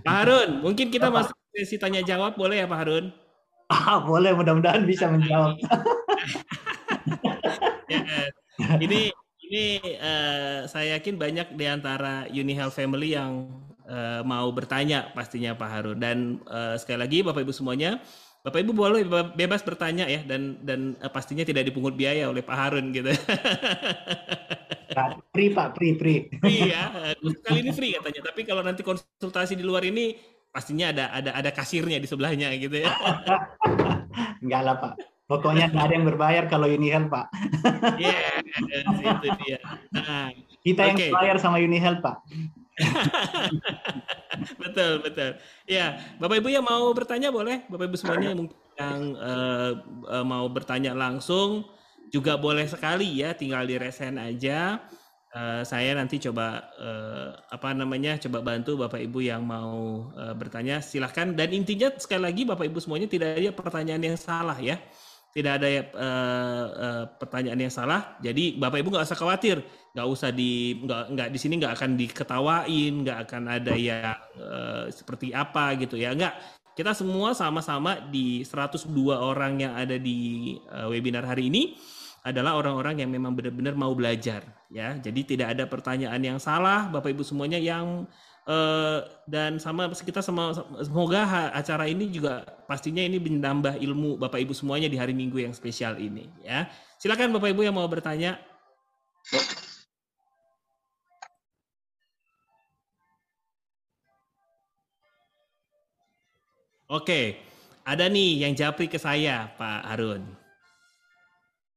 Pak Harun, mungkin kita masuk sesi tanya jawab boleh ya Pak Harun? Ah, boleh, mudah-mudahan bisa menjawab. ya, ini ini uh, saya yakin banyak di antara Unihel Family yang uh, mau bertanya pastinya Pak Harun dan uh, sekali lagi Bapak Ibu semuanya Bapak Ibu boleh bebas bertanya ya dan dan uh, pastinya tidak dipungut biaya oleh Pak Harun gitu. Pak, free free. Free ya. Kali ini free katanya. Tapi kalau nanti konsultasi di luar ini pastinya ada ada ada kasirnya di sebelahnya gitu ya. Enggak lah Pak. Pokoknya nggak ada yang berbayar kalau Unihel Pak. Iya, yeah, itu dia. Nah, Kita yang okay. bayar sama Unihel Pak. Betul betul. Ya, Bapak Ibu yang mau bertanya boleh. Bapak Ibu semuanya mungkin yang uh, uh, mau bertanya langsung juga boleh sekali ya. Tinggal di resen aja uh, saya nanti coba uh, apa namanya coba bantu Bapak Ibu yang mau uh, bertanya silahkan dan intinya sekali lagi Bapak Ibu semuanya tidak ada pertanyaan yang salah ya tidak ada uh, uh, pertanyaan yang salah. Jadi Bapak Ibu nggak usah khawatir. Nggak usah di nggak nggak di sini nggak akan diketawain nggak akan ada yang uh, seperti apa gitu ya. Nggak. Kita semua sama-sama di 102 orang yang ada di uh, webinar hari ini adalah orang-orang yang memang benar-benar mau belajar ya. Jadi tidak ada pertanyaan yang salah. Bapak Ibu semuanya yang eh, dan sama kita sama semoga acara ini juga pastinya ini menambah ilmu Bapak Ibu semuanya di hari Minggu yang spesial ini ya. Silakan Bapak Ibu yang mau bertanya. Oke, ada nih yang japri ke saya, Pak Harun.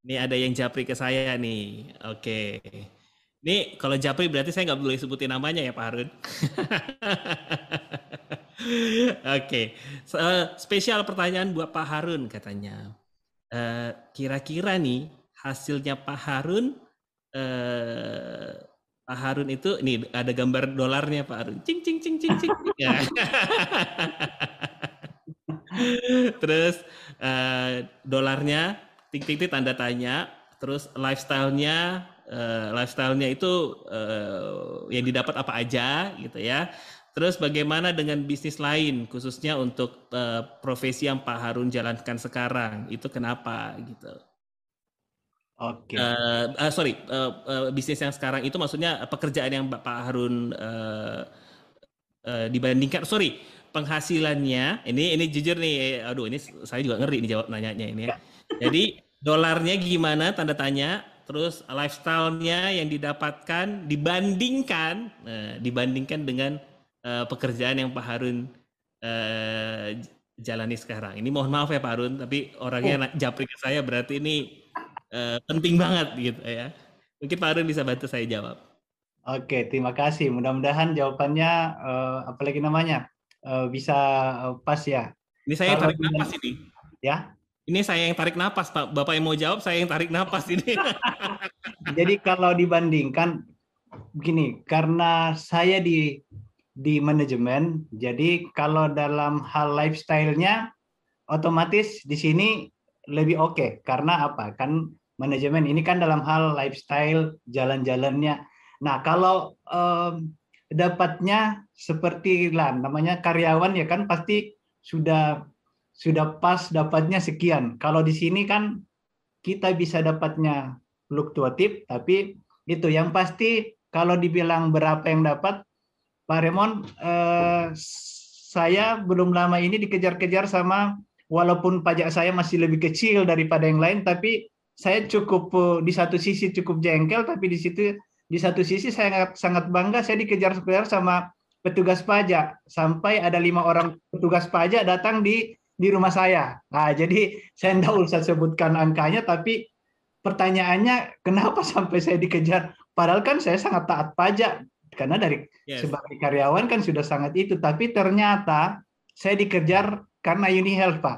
Ini ada yang japri ke saya nih. Oke. Ini kalau japri berarti saya nggak boleh sebutin namanya ya Pak Harun. Oke. So, spesial pertanyaan buat Pak Harun katanya. Uh, kira-kira nih hasilnya Pak Harun uh, Pak Harun itu ini ada gambar dolarnya Pak Harun. Cing cing cing cing cing. ya. Terus uh, dolarnya titik-titik tanda tanya, terus lifestyle-nya uh, lifestyle-nya itu uh, yang didapat apa aja gitu ya. Terus bagaimana dengan bisnis lain khususnya untuk uh, profesi yang Pak Harun jalankan sekarang itu kenapa gitu? Oke. Okay. Uh, uh, sorry, uh, uh, bisnis yang sekarang itu maksudnya pekerjaan yang Pak Harun uh, uh, dibandingkan. Sorry, penghasilannya ini ini jujur nih, aduh ini saya juga ngeri nih jawab nanyanya ini ya. Jadi dolarnya gimana tanda tanya, terus lifestyle-nya yang didapatkan dibandingkan uh, dibandingkan dengan uh, pekerjaan yang Pak Harun uh, jalani sekarang. Ini mohon maaf ya Pak Harun, tapi orangnya oh. japri ke saya berarti ini uh, penting banget gitu ya. Mungkin Pak Harun bisa bantu saya jawab. Oke, terima kasih. Mudah-mudahan jawabannya uh, apalagi namanya uh, bisa uh, pas ya. Ini saya tarik nafas ini. Ya. Ini saya yang tarik napas, Pak. Bapak yang mau jawab, saya yang tarik napas ini. Jadi kalau dibandingkan begini, karena saya di di manajemen, jadi kalau dalam hal lifestyle-nya otomatis di sini lebih oke. Okay. Karena apa? Kan manajemen ini kan dalam hal lifestyle jalan-jalannya. Nah, kalau um, dapatnya seperti lah namanya karyawan ya kan pasti sudah sudah pas dapatnya sekian. Kalau di sini kan kita bisa dapatnya fluktuatif, tapi itu yang pasti kalau dibilang berapa yang dapat, Pak Remon, eh, saya belum lama ini dikejar-kejar sama walaupun pajak saya masih lebih kecil daripada yang lain, tapi saya cukup eh, di satu sisi cukup jengkel, tapi di situ di satu sisi saya sangat sangat bangga saya dikejar-kejar sama petugas pajak sampai ada lima orang petugas pajak datang di di rumah saya. Nah, jadi saya tidak usah sebutkan angkanya, tapi pertanyaannya kenapa sampai saya dikejar? Padahal kan saya sangat taat pajak karena dari yes. sebagai karyawan kan sudah sangat itu, tapi ternyata saya dikejar karena Unihel Pak.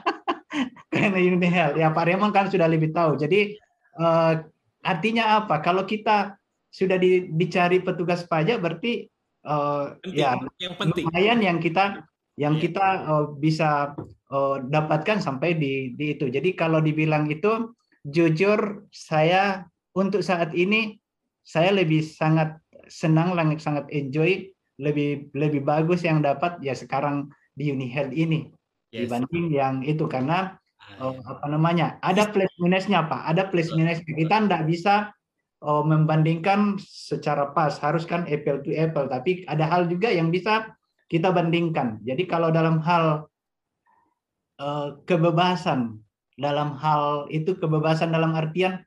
karena Unihel. Ya Pak Remon kan sudah lebih tahu. Jadi uh, artinya apa? Kalau kita sudah di, dicari petugas pajak berarti uh, ya yang penting. lumayan yang kita yang yeah. kita uh, bisa uh, dapatkan sampai di, di itu. Jadi kalau dibilang itu jujur saya untuk saat ini saya lebih sangat senang, sangat enjoy lebih lebih bagus yang dapat ya sekarang di Unihealth ini Yes. dibanding yang itu. Karena oh, apa namanya ada plus minusnya pak. Ada plus minusnya. Kita tidak bisa oh, membandingkan secara pas. Harus kan apple to apple. Tapi ada hal juga yang bisa kita bandingkan. Jadi kalau dalam hal eh, kebebasan dalam hal itu kebebasan dalam artian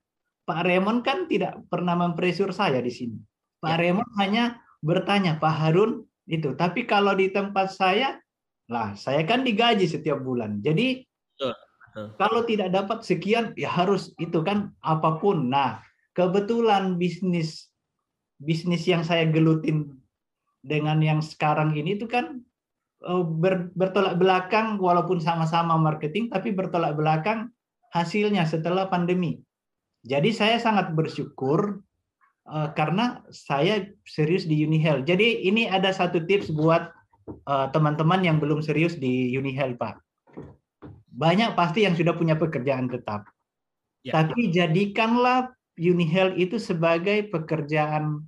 Pak Raymond kan tidak pernah mempresur saya di sini. Pak Ya. Raymond hanya bertanya Pak Harun itu tapi kalau di tempat saya lah saya kan digaji setiap bulan. Jadi Betul, betul. kalau tidak dapat sekian ya harus itu kan apa pun. Nah kebetulan bisnis bisnis yang saya gelutin dengan yang sekarang ini itu kan eh, ber- bertolak belakang walaupun sama-sama marketing tapi bertolak belakang hasilnya setelah pandemi jadi saya sangat bersyukur eh, karena saya serius di Unihealth jadi ini ada satu tips buat eh, teman-teman yang belum serius di Unihealth Pak banyak pasti yang sudah punya pekerjaan tetap. Ya. Tapi jadikanlah Unihealth itu sebagai pekerjaan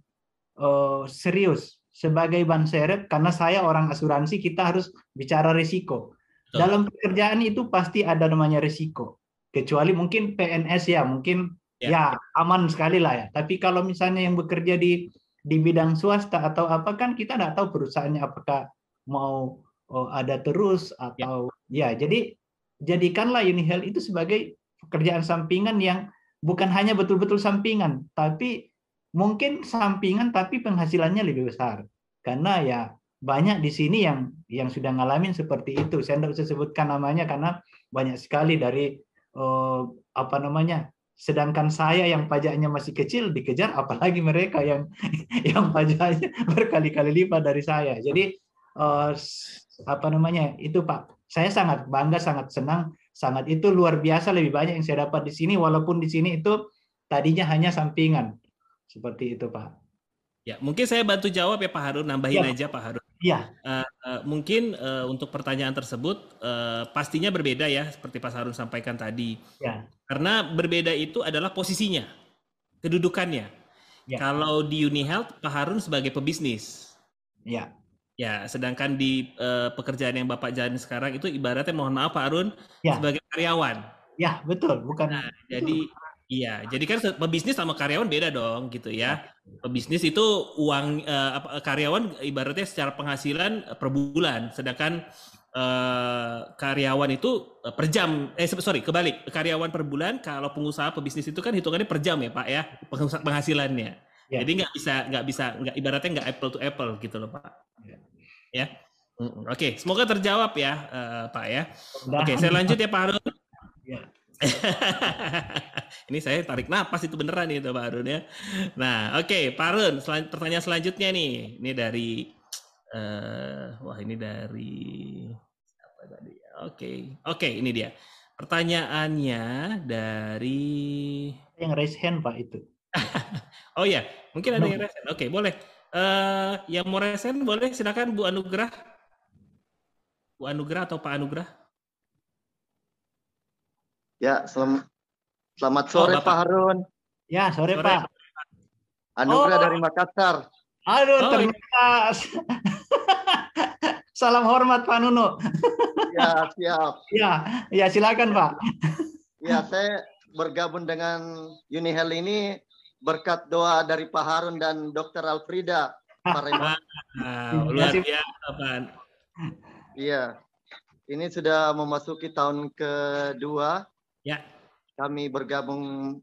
eh, serius, sebagai ban serep karena saya orang asuransi kita harus bicara risiko. Betul. Dalam pekerjaan itu pasti ada namanya risiko. Kecuali mungkin PNS ya, mungkin Ya. ya, aman sekali lah ya. Tapi kalau misalnya yang bekerja di di bidang swasta atau apa kan kita tidak tahu perusahaannya apakah mau oh, ada terus atau ya jadi jadikanlah Unihealth itu sebagai pekerjaan sampingan yang bukan hanya betul-betul sampingan, tapi mungkin sampingan tapi penghasilannya lebih besar. Karena ya banyak di sini yang yang sudah ngalamin seperti itu. Saya tidak bisa sebutkan namanya karena banyak sekali dari eh, apa namanya. Sedangkan saya yang pajaknya masih kecil dikejar, apalagi mereka yang yang pajaknya berkali-kali lipat dari saya. Jadi eh, apa namanya itu Pak saya sangat bangga, sangat senang, sangat itu luar biasa lebih banyak yang saya dapat di sini walaupun di sini itu tadinya hanya sampingan. Seperti itu, Pak. Ya, mungkin saya bantu jawab ya Pak Harun, nambahin Ya. aja Pak Harun. Iya, Eh, mungkin eh, untuk pertanyaan tersebut eh, pastinya berbeda ya, seperti Pak Harun sampaikan tadi. ya. Karena berbeda itu adalah posisinya, kedudukannya. Ya. Kalau di Unihealth, Pak Harun sebagai pebisnis. Ya. Ya, sedangkan di eh, pekerjaan yang Bapak jalani sekarang itu ibaratnya mohon maaf Pak Harun Ya. sebagai karyawan. Ya, betul, bukan Jadi iya, jadi kan pebisnis sama karyawan beda dong gitu ya. Pebisnis itu uang eh, apa, karyawan ibaratnya secara penghasilan per bulan, sedangkan eh, karyawan itu eh, per jam. Eh sorry, kebalik. Karyawan per bulan, kalau pengusaha pebisnis itu kan hitungannya per jam ya Pak ya, penghasilannya. Ya. Jadi nggak bisa nggak bisa nggak ibaratnya nggak apple to apple gitu loh Pak. Ya. Ya. Mm-mm. Oke, semoga terjawab ya eh, Pak ya. Oke, saya lanjut ya Pak Harun. Ya. ini saya tarik napas itu beneran itu Pak Harun ya. Nah, oke Pak Harun, selan- pertanyaan selanjutnya nih. Ini dari eh wah ini dari siapa tadi? ya? Oke. Oke, ini dia. Pertanyaannya dari Yang raise hand, Pak, itu. Oh ya, mungkin ada yang resen. Oke, boleh. Eh yang mau resen boleh silakan Bu Anugrah. Bu Anugrah atau Pak Anugrah? Ya, selam- selamat sore Bapak. Pak Harun. Ya, sore, Sore, Pak. Anugerah Oh. dari Makassar. Aduh, Oh, ternyata salam hormat Pak Nuno. Ya, siap. Ya, ya silakan, Pak. Ya, saya bergabung dengan Unihel ini berkat doa dari Pak Harun dan Dr. Alfrida. Pak Raymond. Wow, luar biasa, Pak. Iya. Ini sudah memasuki tahun kedua. Ya. Kami bergabung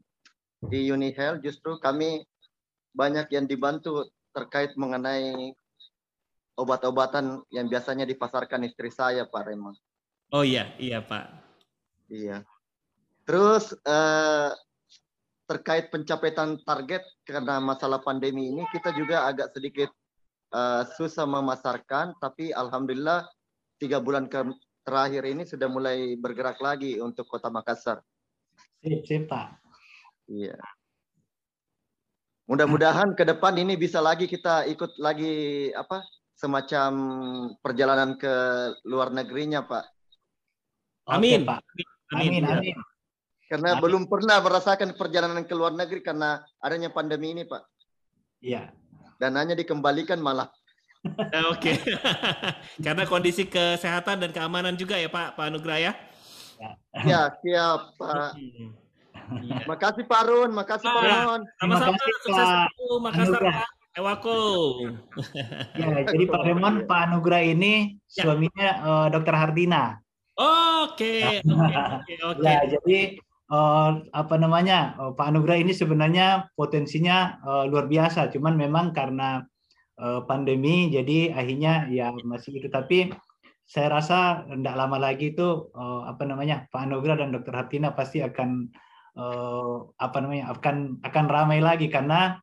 di Unihel. Justru kami banyak yang dibantu terkait mengenai obat-obatan yang biasanya dipasarkan istri saya, Pak Raymond. Oh iya, iya Pak. Iya. Terus eh, terkait pencapaian target karena masalah pandemi ini kita juga agak sedikit eh, susah memasarkan, tapi alhamdulillah tiga bulan ke terakhir ini sudah mulai bergerak lagi untuk Kota Makassar. Sip, sip, Pak. Iya. Mudah-mudahan ke depan ini bisa lagi kita ikut lagi apa semacam perjalanan ke luar negerinya, Pak. Oke, Amin. Pak. Amin. Amin, amin. Karena Amin. belum pernah merasakan perjalanan ke luar negeri karena adanya pandemi ini, Pak. Iya. dananya dikembalikan malah Eh, Oke. Karena kondisi kesehatan dan keamanan juga ya Pak Pak Nugra ya. Ya, siap Pak. Iya. Makasih Pak Run, makasih Pak Ah. Run. Terima Sama-sama kasih, sukses Pak selalu Anugrah. Pak. Ewako. Ya, jadi Pak Remon, Pak Anugrah ini Ya. suaminya eh, Dr. Hardina. Oke, oke, oke, oke. Ya, jadi eh, apa namanya eh, Pak Anugrah ini sebenarnya potensinya eh, luar biasa, cuman memang karena pandemi jadi akhirnya ya masih itu. Tapi saya rasa tidak lama lagi itu eh, apa namanya Pak Anugrah dan Dr. Hartina pasti akan eh, apa namanya akan akan ramai lagi karena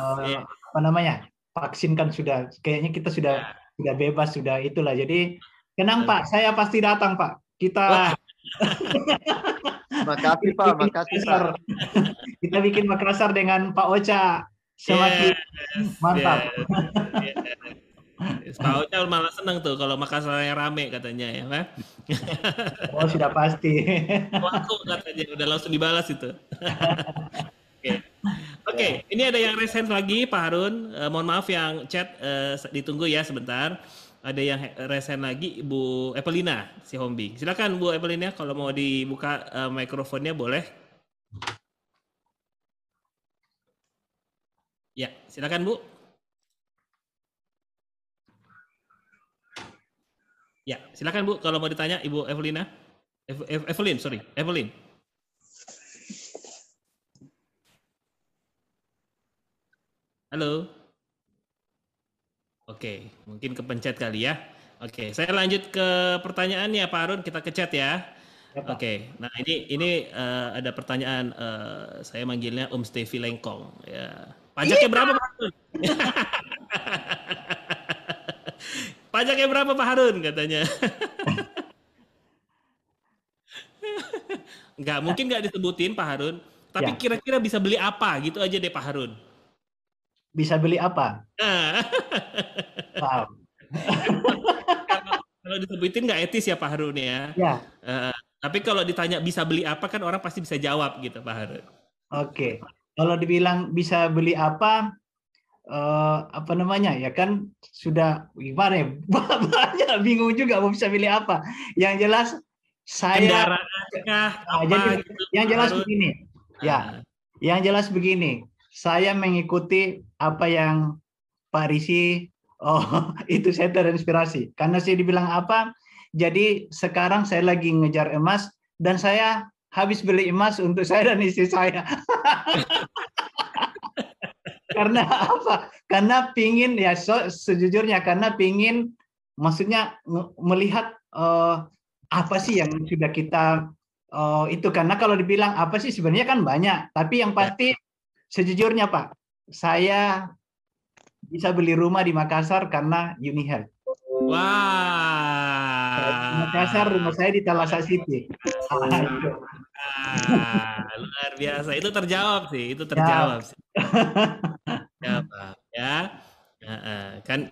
eh, Iya. apa namanya vaksin kan sudah kayaknya kita sudah sudah bebas sudah itulah jadi tenang Pak saya pasti datang Pak kita. Makasih Pak, makasih Pak. Kita bikin Makassar dengan Pak Ocha semakin mantap Yes, yes. Ocha malah senang tuh kalau Makassar yang rame katanya ya, Pak. oh sudah pasti Waku katanya udah langsung dibalas itu. Oke. Oke, ini ada yang raise hand lagi Pak Harun. Eh, mohon maaf yang chat eh, ditunggu ya sebentar. Ada yang raise hand lagi Bu Evelina si Hombi. Silakan Bu Evelina kalau mau dibuka eh, mikrofonnya boleh. Ya, silakan Bu. Ya, silakan Bu kalau mau ditanya Ibu Evelina. Ev- Ev- Evelyn, sorry, Evelyn. Halo. Oke, mungkin kepencet kali ya. Oke, saya lanjut ke pertanyaannya Pak Harun, kita ke chat ya. Ya, Pak. Oke, nah ini ini eh, ada pertanyaan eh, saya manggilnya Om Stevi Lengkong ya. Pajaknya berapa Pak Harun? Pajaknya berapa Pak Harun katanya? Enggak, mungkin nggak disebutin Pak Harun. Tapi Ya. kira-kira bisa beli apa gitu aja deh Pak Harun. bisa beli apa Nah, wow. kalau, kalau disebutin nggak etis ya Pak Harun ya. ya Eh, tapi kalau ditanya bisa beli apa kan orang pasti bisa jawab gitu Pak Harun. Oke, kalau dibilang bisa beli apa, eh, apa namanya ya kan sudah gimana ya banyak bingung juga mau bisa beli apa. Yang jelas saya, kah? Ah, Apa jadi gitu, yang jelas Harun? begini, ya, Ah, yang jelas begini. Saya mengikuti apa yang Pak Risi, oh itu saya terinspirasi. Karena saya dibilang apa, jadi sekarang saya lagi ngejar emas dan saya habis beli emas untuk saya dan istri saya. karena apa? Karena pingin ya so- sejujurnya karena pingin maksudnya melihat eh, apa sih yang sudah kita eh, itu karena kalau dibilang apa sih sebenarnya kan banyak tapi yang pasti sejujurnya Pak saya bisa beli rumah di Makassar karena Unihealth. Wah. Makassar rumah saya di Talasa City. Ah, luar biasa. Itu terjawab sih, itu terjawab sih. Ya, Pak. Ya. Kan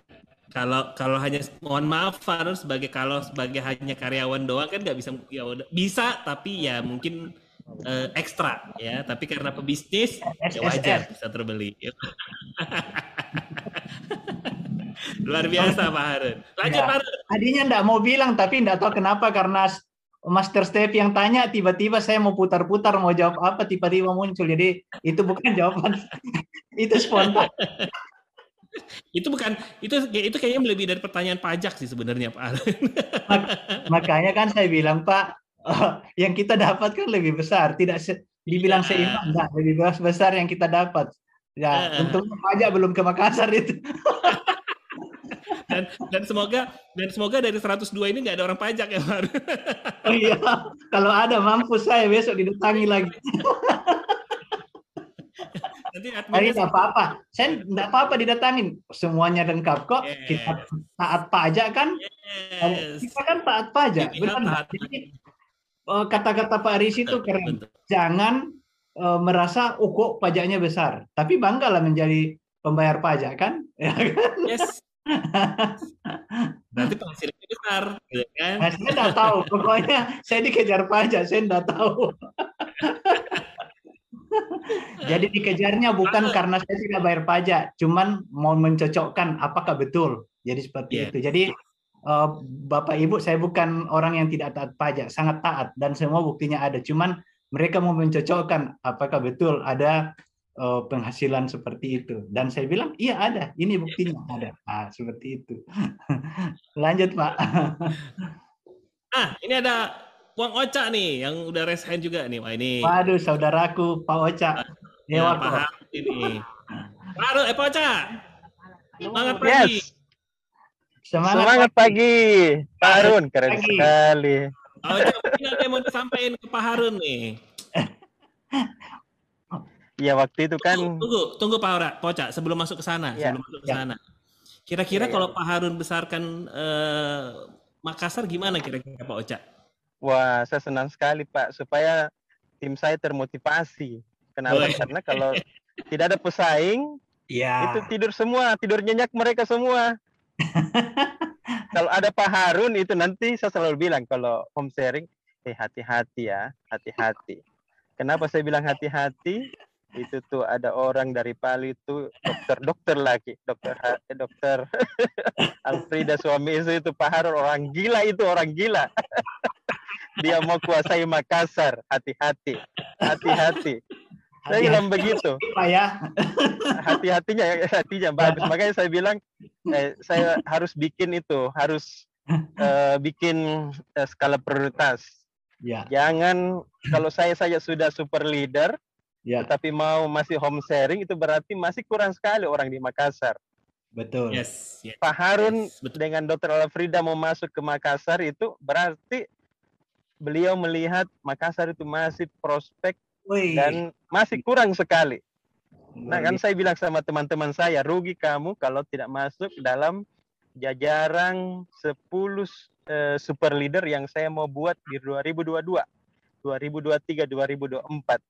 kalau kalau hanya mohon maaf harus sebagai kalau sebagai hanya karyawan doang kan nggak bisa ya udah bisa tapi ya mungkin eh, ekstra ya tapi karena pebisnis ya wajar bisa terbeli luar biasa Pak Harun. Lanjut Ya. Pak Harun. Tadinya enggak mau bilang tapi enggak tahu kenapa karena Master Step yang tanya tiba-tiba saya mau putar-putar mau jawab apa tiba-tiba muncul. Jadi itu bukan jawaban. Itu spontan. Itu bukan itu itu kayaknya lebih dari pertanyaan pajak sih sebenarnya Pak Harun. Makanya kan saya bilang Pak eh, yang kita dapat kan lebih besar. Tidak se- dibilang Iya. seimbang enggak lebih bes- besar yang kita dapat. Ya Eh. untungnya pajak belum ke Makassar itu dan dan semoga dan semoga dari 102 ini nggak ada orang pajak ya Pak oh iya kalau ada mampus saya besok didatangi lagi nanti Tapi adminnya nggak apa-apa. Saya nggak apa-apa didatangin. Semuanya lengkap kok. Yes. Kita taat pajak kan? yes. Kita kan taat pajak. Benar Jadi eh, kata-kata Pak Aris itu keren. betul. Jangan eh, merasa oh kok pajaknya besar. Tapi banggalah menjadi pembayar pajak kan? Ya kan? Yes. Berarti penghasilannya besar, gitu kan? Nah, saya nggak tahu. Pokoknya saya dikejar pajak. Saya nggak tahu. Jadi dikejarnya bukan karena saya tidak bayar pajak, cuman mau mencocokkan apakah betul Jadi seperti Iya. itu. Jadi eh, Bapak Ibu, saya bukan orang yang tidak taat pajak, sangat taat dan semua buktinya ada. Cuman mereka mau mencocokkan apakah betul ada eh, penghasilan seperti itu. Dan saya bilang, iya ada, ini buktinya ada. Ah, seperti itu. Lanjut Pak. Ah, ini ada Wang Oca nih yang udah resign juga nih. Wah ini Waduh, saudaraku Pak Oca. ya, Dewa Pak kok. Harun ini. Pak Harun, eh Pak Oca. Semangat pagi. Yes, Semangat, semangat Pak. pagi, Pak Harun, keren Pagi. sekali. Pak Oca, mungkin ada yang mau disampaikan ke Pak Harun nih. Ya waktu itu kan, Tunggu, tunggu Pak Ora, Pak Oca, sebelum masuk ke sana, Ya, sebelum masuk ke ya. sana. Kira-kira Ya, ya. kalau Pak Harun besarkan eh, Makassar gimana kira-kira Pak Oca? wah saya senang sekali Pak, supaya tim saya termotivasi. Kenapa? Woi. Karena kalau tidak ada pesaing, Ya. itu tidur semua, tidur nyenyak mereka semua. kalau ada Pak Harun itu nanti saya selalu bilang kalau home sharing, eh hati-hati ya, hati-hati. Kenapa saya bilang hati-hati? Itu tuh ada orang dari Palu itu dokter dokter lagi, dokter eh, dokter Alfrida suami istri itu Pak Harun orang gila itu orang gila. Dia mau kuasai Makassar, hati-hati, hati-hati. Saya bilang begitu Pak ya. hati-hatinya ya hatinya bagus makanya saya bilang eh, saya harus bikin itu harus eh, bikin eh, skala prioritas Ya, jangan kalau saya saja sudah super leader ya, tetapi mau masih home sharing itu berarti masih kurang sekali orang di Makassar betul. Yes, yes. Pak Harun Yes, betul. dengan Dr. Alfrida mau masuk ke Makassar itu berarti beliau melihat Makassar itu masih prospek Wih, dan masih kurang sekali Nah kan saya bilang sama teman-teman saya, rugi kamu kalau tidak masuk dalam jajaran 10 eh, super leader yang saya mau buat di 2022, 2023, 2024.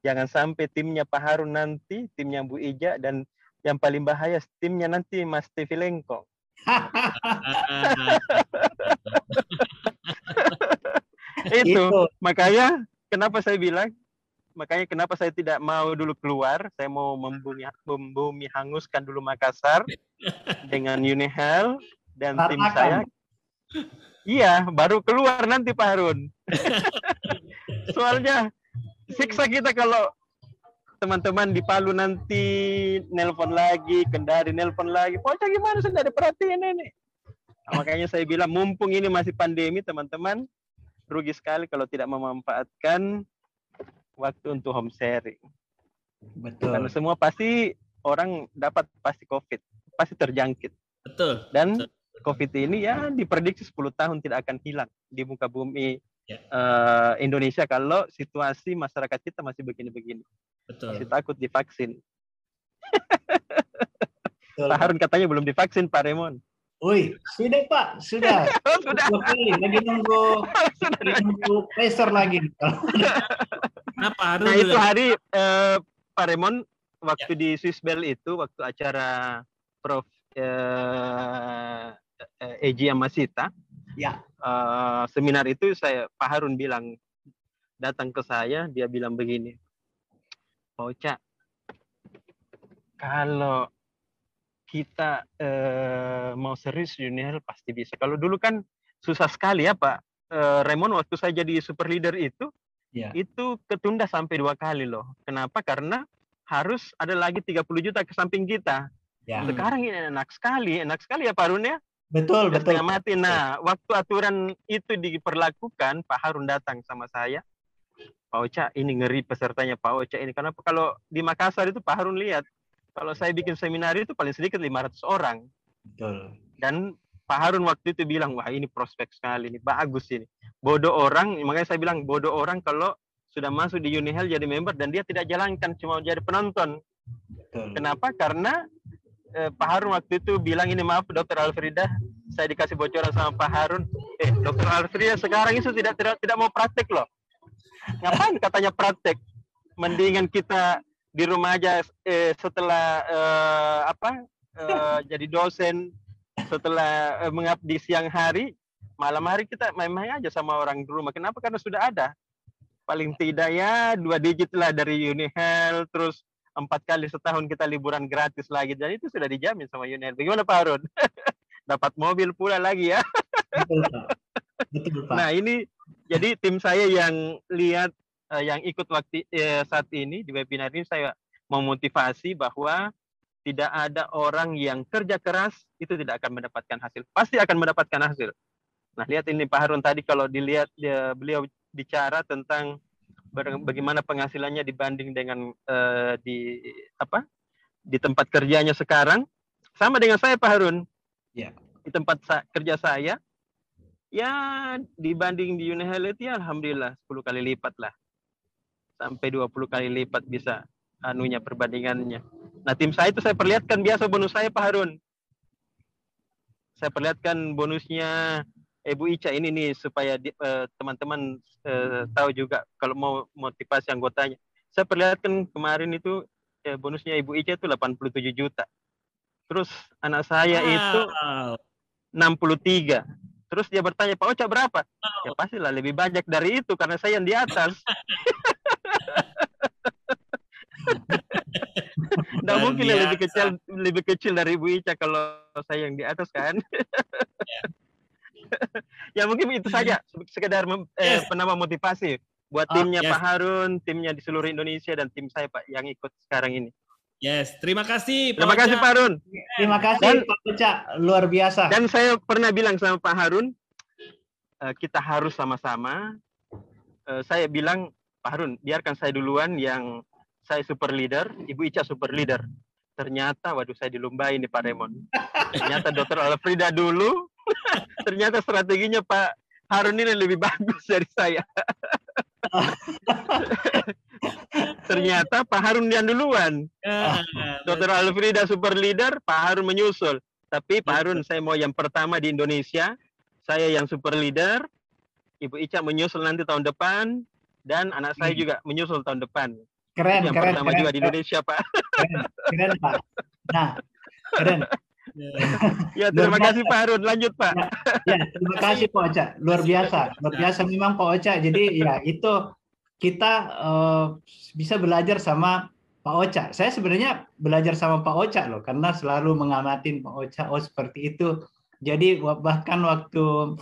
Jangan sampai timnya Pak Harun nanti, timnya Bu Ija, dan yang paling bahaya timnya nanti Mas Tevi Lengkong. Itu, Itu. makanya kenapa saya bilang, makanya kenapa saya tidak mau dulu keluar, saya mau membumi, membumi hanguskan dulu Makassar dengan Unihel dan tim saya. Iya, baru keluar nanti Pak Harun. Soalnya siksa kita kalau teman-teman di Palu nanti nelpon lagi, Kendari nelpon lagi. Pokoknya gimana sih ada perhatian ini. Nah, makanya saya bilang mumpung ini masih pandemi teman-teman, rugi sekali kalau tidak memanfaatkan waktu untuk home sharing. Betul. Karena semua pasti orang dapat pasti COVID, pasti terjangkit. betul. Dan Betul. COVID ini ya diprediksi 10 tahun tidak akan hilang di muka bumi Ya. eh, Indonesia kalau situasi masyarakat kita masih begini-begini. Betul. Masih takut divaksin. betul. Pak Harun katanya belum divaksin Pak Remon. Wih, sudah Pak, sudah. Oh, sudah. Dua kali. Lagi nunggu, lagi nunggu Pfizer lagi. Kenapa Harun Nah itu hari eh, Pak Remon waktu di Swiss Bell itu waktu acara Prof eh, eh, Eji Amasita Ya. eh, seminar itu saya Pak Harun bilang datang ke saya dia bilang begini Pak Oca kalau kita eh, mau serius Junior pasti bisa kalau dulu kan susah sekali ya Pak Eh, Raymond waktu saya jadi super leader itu Ya. itu ketunda sampai dua kali loh kenapa karena harus ada lagi 30 juta ke samping kita Ya. sekarang ini enak sekali enak sekali ya Pak Harun ya Betul, betul. setengah mati. Nah, waktu aturan itu diperlakukan, Pak Harun datang sama saya. Pak Oca, ini ngeri pesertanya Pak Oca ini. Karena kalau di Makassar itu Pak Harun lihat, kalau saya bikin seminar itu paling sedikit 500 orang. Betul. Dan Pak Harun waktu itu bilang, wah ini prospek sekali, ini bagus ini. Bodoh orang, makanya saya bilang bodoh orang kalau sudah masuk di Unihel jadi member dan dia tidak jalankan, cuma jadi penonton. Betul. Kenapa? Karena eh, Pak Harun waktu itu bilang ini maaf Dokter Alfrida, saya dikasih bocoran sama Pak Harun. Eh, Dokter Alfrida sekarang itu tidak tidak tidak mau praktek loh. Ngapain katanya praktek? Mendingan kita di rumah aja eh, setelah eh, apa eh, jadi dosen, setelah eh, mengabdi siang hari, malam hari kita main-main aja sama orang di rumah. Kenapa? Karena sudah ada. Paling tidak ya dua digit lah dari Unihel, terus empat kali setahun kita liburan gratis lagi dan itu sudah dijamin sama Unihel. Bagaimana Pak Harun? dapat mobil pula lagi ya. Betul, Pak. Betul, Pak. Nah ini jadi tim saya yang lihat eh, yang ikut waktu eh, saat ini di webinar ini saya memotivasi bahwa tidak ada orang yang kerja keras itu tidak akan mendapatkan hasil. Pasti akan mendapatkan hasil. Nah lihat ini Pak Harun tadi kalau dilihat dia, beliau bicara tentang bagaimana penghasilannya dibanding dengan eh, di apa di tempat kerjanya sekarang sama dengan saya Pak Harun. Ya. Di tempat sa- kerja saya ya dibanding di Unihighlight ya alhamdulillah 10 kali lipat lah. Sampai 20 kali lipat bisa anunya perbandingannya. Nah, tim saya itu saya perlihatkan biasa bonus saya Pak Harun. Saya perlihatkan bonusnya Ibu Ica ini nih supaya eh, teman-teman eh, tahu juga kalau mau motivasi anggotanya. Saya perlihatkan kemarin itu eh, bonusnya Ibu Ica itu 87 juta. Terus anak saya itu Wow. 63. Terus dia bertanya, Pak Oca berapa? Ya pastilah lebih banyak dari itu karena saya yang di atas. Nggak Luar mungkin lah lebih kecil lebih kecil dari Ibu Ica kalau saya yang di atas kan. ya mungkin itu saja sekedar mem- eh, penambah motivasi buat Ah, timnya yes. Pak Harun, timnya di seluruh Indonesia dan tim saya Pak yang ikut sekarang ini. Yes, terima kasih. Terima Pak kasih Oca. Pak Harun. Terima kasih Dan- Pak Uca, luar biasa. Dan saya pernah bilang sama Pak Harun, eh, kita harus sama-sama. Eh, saya bilang, Pak Harun, biarkan saya duluan yang saya super leader, Ibu Ica super leader. Ternyata, waduh saya dilumbai nih Pak Raymond. Ternyata Dr. Alfrida dulu, ternyata strateginya Pak Harun ini lebih bagus dari saya. ternyata Pak Harun yang duluan. Ah, Dr. Alfrida super leader, Pak Harun menyusul. Tapi Pak Harun saya mau yang pertama di Indonesia, saya yang super leader, Ibu Ica menyusul nanti tahun depan, dan anak saya Hmm. juga menyusul tahun depan. Keren, yang keren, pertama keren, juga di keren, Indonesia, Pak. keren, Pak. Nah, keren. Ya, terima Luar kasih Pak Harun. Lanjut, Pak. Ya, terima kasih Pak Oca. Luar biasa, luar biasa memang Pak Oca. Jadi ya itu kita eh, bisa belajar sama Pak Oca. Saya sebenarnya belajar sama Pak Oca loh, karena selalu mengamatin Pak Oca. Oh seperti itu. Jadi bahkan waktu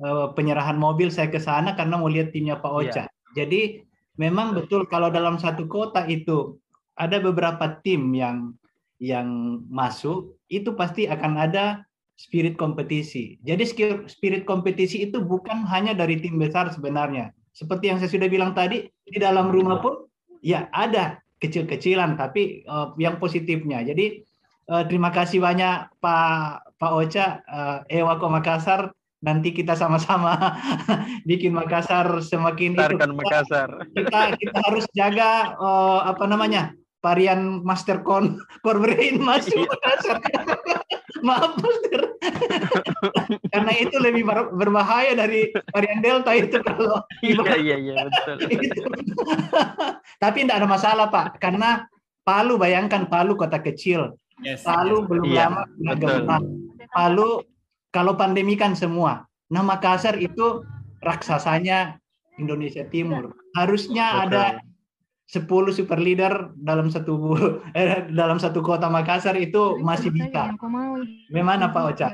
eh, penyerahan mobil saya ke sana karena mau lihat timnya Pak Oca. Jadi memang betul kalau dalam satu kota itu ada beberapa tim yang yang masuk itu pasti akan ada spirit kompetisi. Jadi spirit kompetisi itu bukan hanya dari tim besar sebenarnya. Seperti yang saya sudah bilang tadi, di dalam rumah pun ya ada kecil-kecilan, tapi eh, yang positifnya. Jadi eh, terima kasih banyak Pak Pak Oca, eh, Ewako Makassar. Nanti kita sama-sama bikin Makassar semakin itu. Tarkan Makassar. Kita kita harus jaga eh, apa namanya varian Mastercon Core Brain masuk Iya. Maaf Master. Karena itu lebih ber- berbahaya dari varian Delta itu kalau Iya, iya, iya, betul. itu. Tapi tidak ada masalah Pak, karena Palu bayangkan Palu kota kecil, Yes. Palu belum Iya, lama kena betul. gempa. Palu kalau pandemi kan semua. Nah Makassar itu raksasanya Indonesia Timur. Harusnya ada 10 super leader dalam satu eh, dalam satu kota Makassar itu masih bisa. Bagaimana Pak Oca?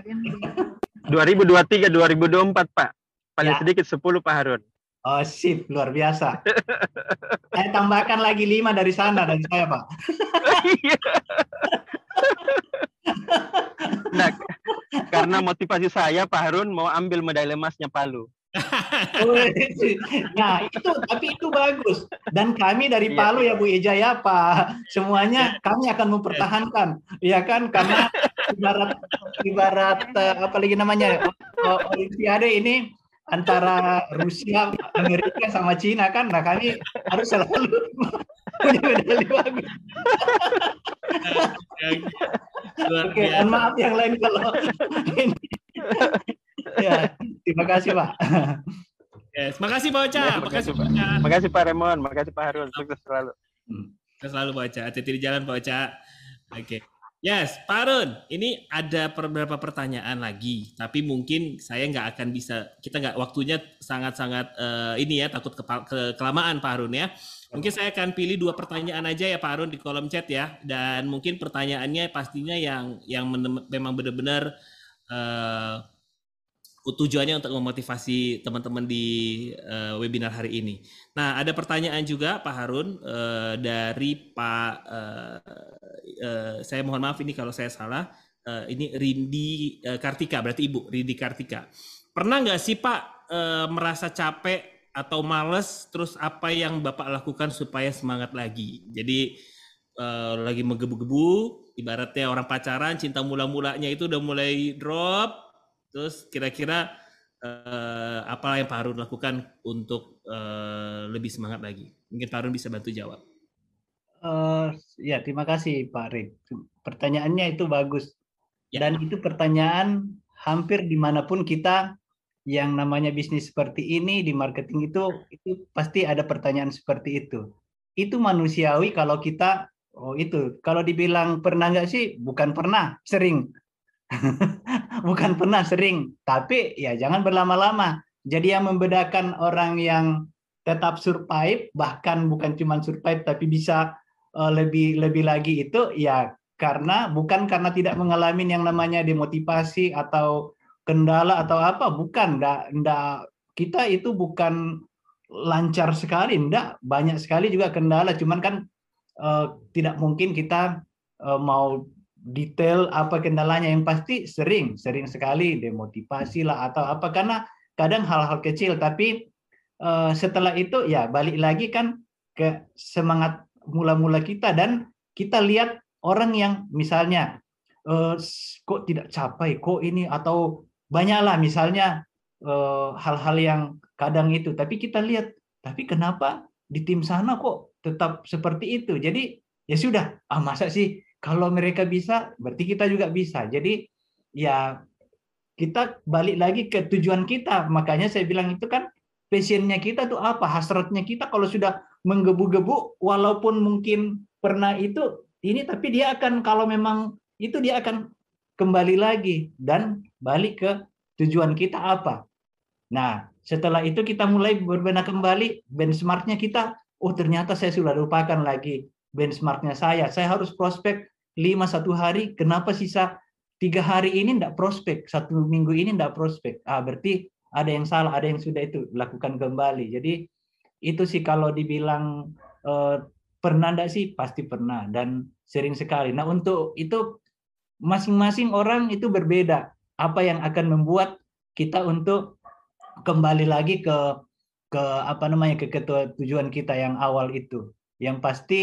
2023 2024, Pak. Paling Ya. sedikit 10 Pak Harun. Oh sip, luar biasa. Saya tambahkan lagi lima dari sana dari saya Pak. Nah, karena motivasi saya Pak Harun mau ambil medali emasnya Palu. Nah itu tapi itu bagus. Dan kami dari Iya. Palu ya Bu Eja ya Pak. Semuanya kami akan mempertahankan. Ya kan? Karena ibarat ibarat eh, apa lagi namanya Olimpiade ini antara Rusia Amerika sama Cina kan? Nah kami harus selalu punya medali bagus. Oke biasa. maaf yang lain kalau ini ya terima kasih Pak Yes. Makasih Pak Oca. Ya, Makasih makasih, Pak Oca. Makasih Pak Remon, makasih Pak Harun, sukses selalu. Kita selalu Pak Oca. Hati-hati di jalan Pak Oca. Oke. Yes, Pak Arun, ini ada beberapa pertanyaan lagi, tapi mungkin saya nggak akan bisa, kita nggak waktunya sangat-sangat eh, ini ya, takut kepa- ke, kelamaan Pak Arun ya. Mungkin saya akan pilih dua pertanyaan aja ya Pak Arun di kolom chat ya, dan mungkin pertanyaannya pastinya yang yang memang benar-benar uh, tujuannya untuk memotivasi teman-teman di uh, webinar hari ini. Nah, ada pertanyaan juga Pak Harun uh, dari Pak uh, uh, saya mohon maaf ini kalau saya salah. Uh, ini Rindi uh, Kartika, berarti Ibu Rindi Kartika. Pernah nggak sih Pak uh, merasa capek atau males? Terus apa yang Bapak lakukan supaya semangat lagi? Jadi uh, lagi menggebu-gebu, ibaratnya orang pacaran, cinta mula-mulanya itu udah mulai drop, Terus kira-kira uh, apa yang Pak Harun lakukan untuk uh, lebih semangat lagi? Mungkin Pak Harun bisa bantu jawab. Uh, ya, terima kasih Pak Rik. Pertanyaannya itu bagus. Ya. Dan itu pertanyaan hampir di mana pun kita yang namanya bisnis seperti ini di marketing itu itu pasti ada pertanyaan seperti itu. Itu manusiawi kalau kita oh itu kalau dibilang pernah nggak sih bukan pernah sering bukan pernah sering, tapi ya jangan berlama-lama. Jadi yang membedakan orang yang tetap survive, bahkan bukan cuma survive tapi bisa uh, lebih lebih lagi itu ya karena bukan karena tidak mengalami yang namanya demotivasi atau kendala atau apa, bukan, enggak, enggak kita itu bukan lancar sekali, enggak, banyak sekali juga kendala, cuman kan uh, tidak mungkin kita uh, mau detail apa kendalanya. Yang pasti sering sering sekali demotivasi lah atau apa. Karena kadang hal-hal kecil tapi uh, setelah itu ya balik lagi kan ke semangat mula-mula kita. Dan kita lihat orang yang misalnya uh, kok tidak capai kok ini atau banyaklah misalnya hal hal-hal yang kadang itu. Tapi kita lihat tapi kenapa di tim sana kok tetap seperti itu? Jadi ya sudah ah masa sih kalau mereka bisa, berarti kita juga bisa. Jadi ya kita balik lagi ke tujuan kita. Makanya saya bilang itu kan passionnya kita tuh apa, hasratnya kita kalau sudah menggebu-gebu, walaupun mungkin pernah itu ini, tapi dia akan kalau memang itu dia akan kembali lagi dan balik ke tujuan kita apa. Nah, setelah itu kita mulai berbenah kembali benchmarknya kita, oh ternyata saya sudah lupakan lagi benchmarknya saya. Saya harus prospek lima satu hari, kenapa sisa tiga hari ini tidak prospek, satu minggu ini tidak prospek? Ah berarti ada yang salah, ada yang sudah itu lakukan kembali. Jadi itu sih kalau dibilang eh, pernah enggak sih pasti pernah dan sering sekali. Nah untuk itu masing-masing orang itu berbeda. Apa yang akan membuat kita untuk kembali lagi ke ke apa namanya ke ketua tujuan kita yang awal itu. Yang pasti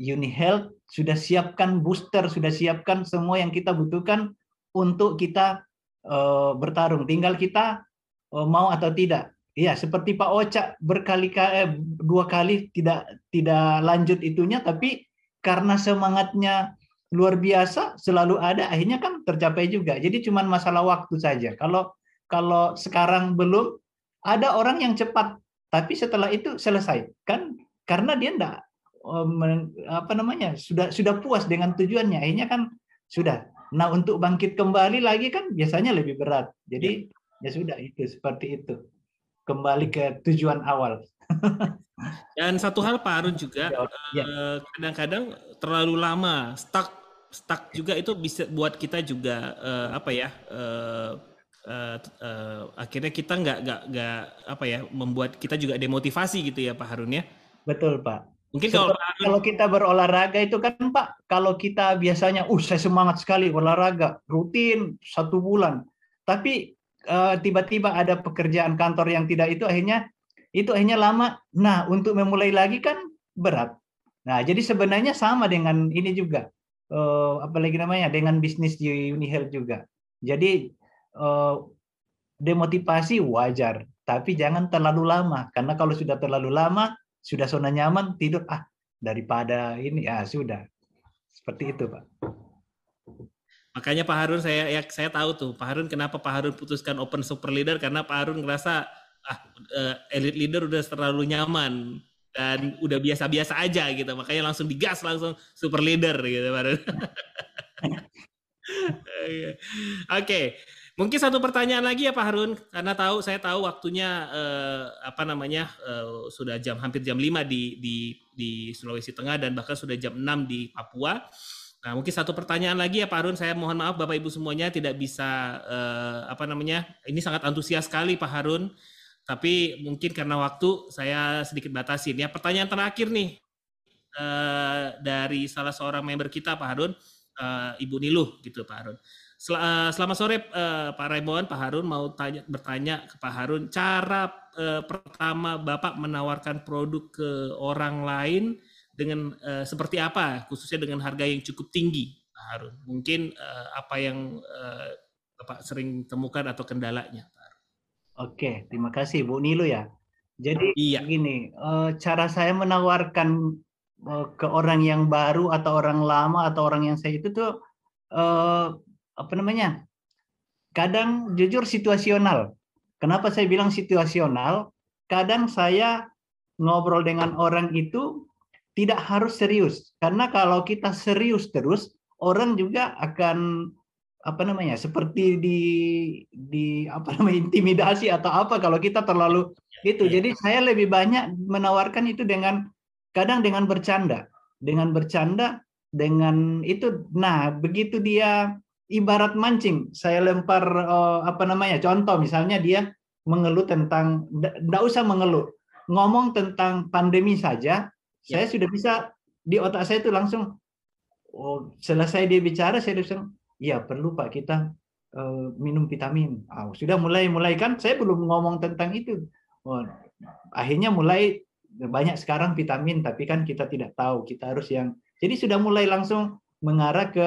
Uni Health sudah siapkan booster, sudah siapkan semua yang kita butuhkan untuk kita uh, bertarung. Tinggal kita uh, mau atau tidak. Iya, seperti Pak Oca berkali-kali eh, dua kali tidak tidak lanjut itunya, tapi karena semangatnya luar biasa selalu ada, akhirnya kan tercapai juga. Jadi cuma masalah waktu saja. Kalau kalau sekarang belum ada orang yang cepat, tapi setelah itu selesai kan karena dia enggak apa namanya sudah sudah puas dengan tujuannya. Akhirnya kan sudah. Nah untuk bangkit kembali lagi kan biasanya lebih berat. Jadi ya, ya sudah itu seperti itu. Kembali ke tujuan awal. Dan satu hal Pak Arun juga ya. Eh, kadang-kadang terlalu lama stuck stuck juga itu bisa buat kita juga uh, apa ya uh, uh, uh, akhirnya kita nggak nggak nggak apa ya membuat kita juga demotivasi gitu ya Pak Harun ya. Betul Pak Mungkin kalau kalau kita berolahraga itu kan Pak, kalau kita biasanya, uh saya semangat sekali olahraga rutin satu bulan, tapi tiba tiba-tiba ada pekerjaan kantor yang tidak itu akhirnya itu akhirnya lama. Nah untuk memulai lagi kan berat. Nah jadi sebenarnya sama dengan ini juga, uh, apalagi namanya dengan bisnis di Unihealth juga. Jadi uh, demotivasi wajar, tapi jangan terlalu lama karena kalau sudah terlalu lama sudah zona nyaman tidur. Ah daripada ini. Ah sudah. Seperti itu pak. Makanya Pak Harun saya ya saya tahu tuh Pak Harun kenapa Pak Harun putuskan open super leader? Karena Pak Harun ngerasa ah uh, elite leader udah terlalu nyaman dan udah biasa-biasa aja gitu. Makanya langsung digas langsung super leader gitu Pak Harun. Oke, okay. Mungkin satu pertanyaan lagi ya Pak Harun, karena tahu saya tahu waktunya eh, apa namanya eh, sudah jam hampir jam 5 di di di Sulawesi Tengah dan bahkan sudah jam 6 di Papua. Nah, mungkin satu pertanyaan lagi ya Pak Harun. Saya mohon maaf Bapak Ibu semuanya tidak bisa eh, apa namanya. Ini sangat antusias sekali Pak Harun. Tapi mungkin karena waktu saya sedikit batasin. Ya, pertanyaan terakhir nih eh, dari salah seorang member kita Pak Harun, eh, Ibu Niluh gitu Pak Harun. Sel eh, selamat sore eh, Pak Raymond, Pak Harun mau tanya bertanya ke Pak Harun, cara eh, pertama Bapak menawarkan produk ke orang lain dengan uh, seperti apa, khususnya dengan harga yang cukup tinggi, Pak Harun. Mungkin uh, apa yang uh, Bapak sering temukan atau kendalanya, Pak Harun. Oke, terima kasih Bu Nilu ya. Jadi Iya. begini, uh, cara saya menawarkan uh, ke orang yang baru atau orang lama atau orang yang saya itu tuh uh, apa namanya? Kadang jujur situasional. Kenapa saya bilang situasional? Kadang saya ngobrol dengan orang itu tidak harus serius karena kalau kita serius terus orang juga akan apa namanya seperti di di apa namanya intimidasi atau apa kalau kita terlalu gitu Iya. jadi saya lebih banyak menawarkan itu dengan kadang dengan bercanda dengan bercanda dengan itu nah begitu dia ibarat mancing. Saya lempar eh, apa namanya contoh misalnya dia mengeluh tentang tidak usah mengeluh. Ngomong tentang pandemi saja saya sudah bisa di otak saya itu langsung oh selesai dia bicara saya langsung ya perlu pak kita eh, minum vitamin. Ah, sudah mulai mulai kan saya belum ngomong tentang itu. Oh, akhirnya mulai banyak sekarang vitamin tapi kan kita tidak tahu kita harus yang jadi sudah mulai langsung mengarah ke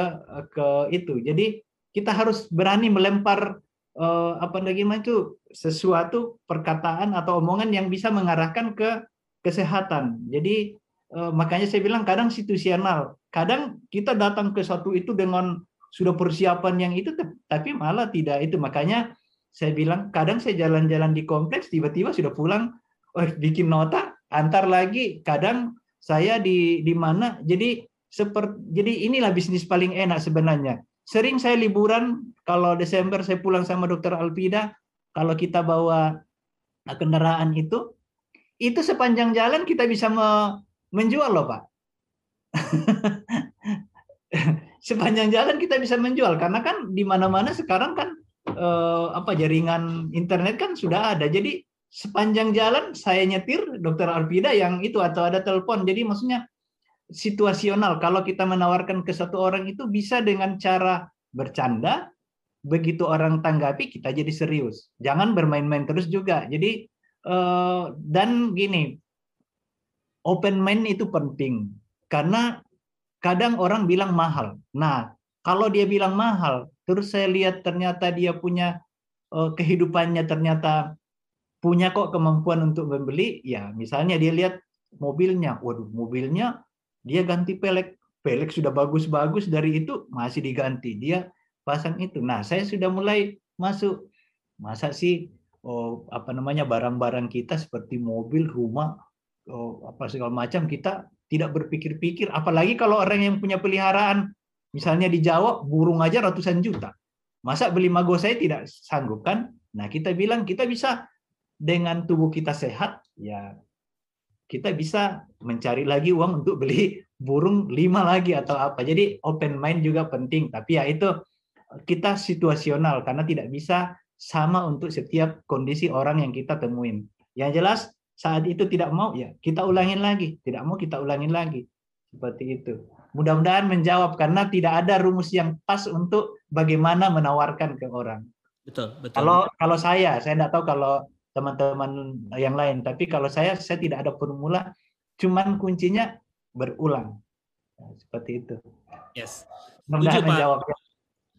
ke itu jadi kita harus berani melempar eh, apa lagi itu sesuatu perkataan atau omongan yang bisa mengarahkan ke kesehatan jadi Eh, makanya saya bilang kadang situasional. Kadang kita datang ke satu itu dengan sudah persiapan yang itu, tapi malah tidak itu. Makanya saya bilang kadang saya jalan-jalan di kompleks, tiba-tiba sudah pulang, oh, bikin nota, antar lagi. Kadang saya di di mana. Jadi seperti jadi inilah bisnis paling enak sebenarnya. Sering saya liburan kalau Desember saya pulang sama Dokter Alpida, kalau kita bawa kendaraan itu, itu sepanjang jalan kita bisa me- menjual loh Pak. Sepanjang jalan kita bisa menjual karena kan di mana-mana sekarang kan eh, apa jaringan internet kan sudah ada. Jadi sepanjang jalan saya nyetir dokter Arpida yang itu atau ada telepon. Jadi maksudnya situasional. Kalau kita menawarkan ke satu orang itu bisa dengan cara bercanda, begitu orang tanggapi kita jadi serius. Jangan bermain-main terus juga. Jadi eh, dan gini, open mind itu penting karena kadang orang bilang mahal. Nah, kalau dia bilang mahal, terus saya lihat ternyata dia punya eh, kehidupannya ternyata punya kok kemampuan untuk membeli, ya misalnya dia lihat mobilnya, waduh mobilnya dia ganti pelek, pelek sudah bagus-bagus dari itu masih diganti, dia pasang itu. Nah, saya sudah mulai masuk, masa sih oh, apa namanya barang-barang kita seperti mobil, rumah oh, apa segala macam kita tidak berpikir-pikir. Apalagi kalau orang yang punya peliharaan misalnya di Jawa burung aja ratusan juta. Masa beli mago saya tidak sanggup kan? Nah kita bilang kita bisa dengan tubuh kita sehat ya kita bisa mencari lagi uang untuk beli burung lima lagi atau apa. Jadi open mind juga penting. Tapi ya itu kita situasional karena tidak bisa sama untuk setiap kondisi orang yang kita temuin. Yang jelas saat itu tidak mau ya kita ulangin lagi. Tidak mau kita ulangin lagi. Seperti itu. Mudah-mudahan menjawab karena tidak ada rumus yang pas untuk bagaimana menawarkan ke orang. Betul, betul. kalau kalau saya saya tidak tahu kalau teman-teman yang lain tapi kalau saya saya tidak ada formula cuman kuncinya berulang Nah, seperti itu yes. mudah-mudahan Pak. menjawab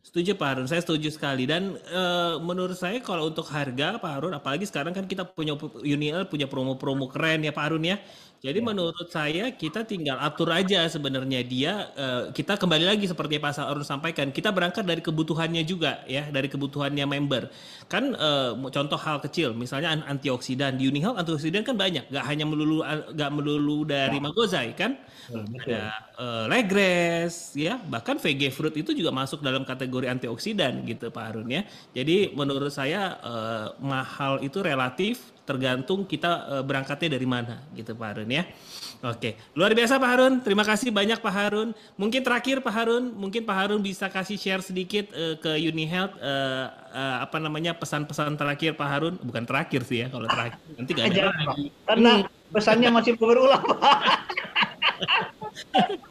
Setuju Pak Harun, saya setuju sekali. Dan eh, menurut saya kalau untuk harga Pak Harun, apalagi sekarang kan kita punya Uniel punya promo-promo keren ya Pak Harun ya. Jadi menurut saya kita tinggal atur aja sebenarnya dia. eh, kita kembali lagi seperti Pak Harun sampaikan, kita berangkat dari kebutuhannya juga ya, dari kebutuhannya member. Kan eh, contoh hal kecil, misalnya an- antioksidan. Di Unihealth antioksidan kan banyak, nggak hanya melulu nggak melulu dari Magozai kan? Betul ada eh, legres ya. Bahkan VG fruit itu juga masuk dalam kategori antioksidan gitu Pak Harun ya. Jadi menurut saya eh, mahal itu relatif tergantung kita uh, berangkatnya dari mana gitu Pak Harun ya. Oke, luar biasa Pak Harun. Terima kasih banyak Pak Harun. Mungkin terakhir Pak Harun, mungkin Pak Harun bisa kasih share sedikit uh, ke UniHealth uh, uh, apa namanya pesan-pesan terakhir Pak Harun. Bukan terakhir sih ya, kalau terakhir nanti gak ada lagi. Karena pesannya masih berulang Pak.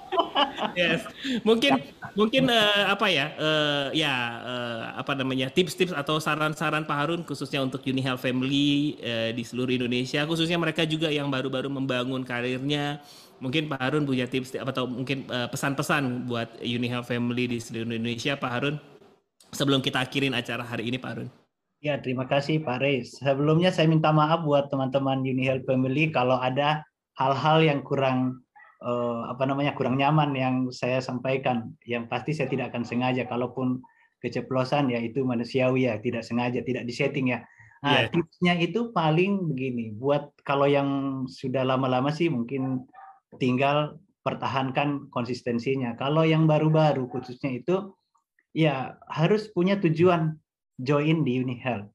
yes. Mungkin mungkin uh, apa ya? Uh, ya uh, apa namanya? tips-tips atau saran-saran Pak Harun khususnya untuk UniHealth Family uh, di seluruh Indonesia, khususnya mereka juga yang baru-baru membangun karirnya. Mungkin Pak Harun punya tips atau mungkin uh, pesan-pesan buat UniHealth Family di seluruh Indonesia, Pak Harun. Sebelum kita akhirin acara hari ini, Pak Harun. Ya, terima kasih Pak Reis. Sebelumnya saya minta maaf buat teman-teman UniHealth Family kalau ada hal-hal yang kurang uh, apa namanya kurang nyaman yang saya sampaikan. Yang pasti saya tidak akan sengaja. Kalaupun keceplosan ya itu manusiawi ya, tidak sengaja, tidak disetting ya. Nah, yeah. tipsnya itu paling begini, buat kalau yang sudah lama-lama sih mungkin tinggal pertahankan konsistensinya. Kalau yang baru-baru khususnya itu ya harus punya tujuan join di UniHealth.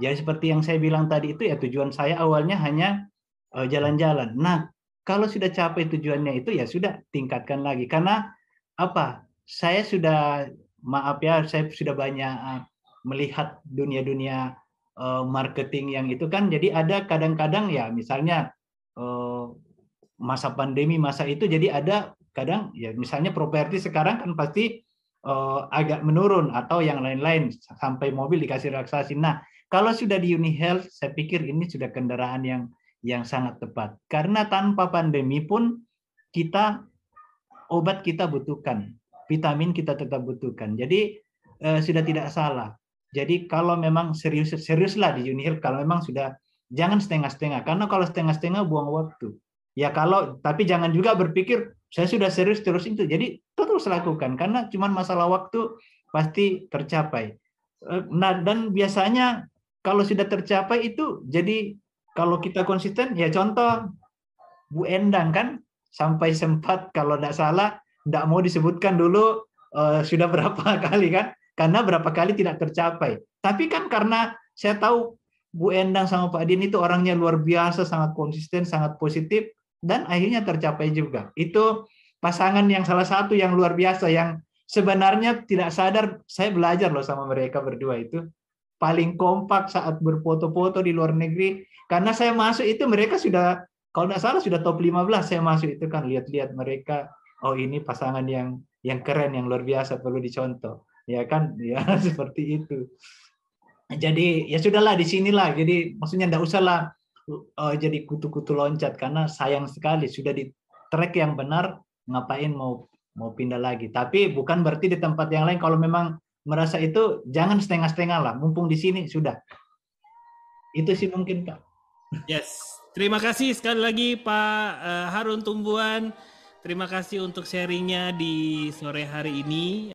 Ya seperti yang saya bilang tadi itu ya tujuan saya awalnya hanya eh, jalan-jalan. Nah, kalau sudah capai tujuannya itu ya sudah tingkatkan lagi karena apa? Saya sudah maaf ya, saya sudah banyak eh, melihat dunia-dunia uh, marketing yang itu kan jadi ada kadang-kadang ya misalnya uh, masa pandemi masa itu jadi ada kadang ya misalnya properti sekarang kan pasti uh, agak menurun atau yang lain-lain sampai mobil dikasih relaksasi. Nah, kalau sudah di UniHealth saya pikir ini sudah kendaraan yang yang sangat tepat. Karena tanpa pandemi pun kita obat kita butuhkan, vitamin kita tetap butuhkan. Jadi eh, sudah tidak salah. Jadi kalau memang serius seriuslah di Unihil kalau memang sudah jangan setengah-setengah karena kalau setengah-setengah buang waktu. Ya kalau tapi jangan juga berpikir saya sudah serius terus itu. Jadi terus lakukan karena cuma masalah waktu pasti tercapai. Eh, nah dan biasanya kalau sudah tercapai itu jadi kalau kita konsisten, ya contoh Bu Endang kan sampai sempat kalau tidak salah tidak mau disebutkan dulu uh, sudah berapa kali kan karena berapa kali tidak tercapai. Tapi kan karena saya tahu Bu Endang sama Pak Din itu orangnya luar biasa, sangat konsisten, sangat positif dan akhirnya tercapai juga. Itu pasangan yang salah satu yang luar biasa yang sebenarnya tidak sadar saya belajar loh sama mereka berdua itu paling kompak saat berfoto-foto di luar negeri. Karena saya masuk itu mereka sudah kalau tidak salah sudah top 15 saya masuk itu kan. Lihat-lihat mereka oh ini pasangan yang yang keren yang luar biasa perlu dicontoh. Ya kan? Ya seperti itu. Jadi ya sudahlah di sinilah. Jadi maksudnya tidak usahlah uh, jadi kutu-kutu loncat. Karena sayang sekali sudah di track yang benar ngapain mau mau pindah lagi. Tapi bukan berarti di tempat yang lain. Kalau memang merasa itu jangan setengah-setengah lah mumpung di sini sudah itu sih mungkin pak Yes, terima kasih sekali lagi Pak uh, Harun Tumbuhan. Terima kasih untuk sharingnya di sore hari ini.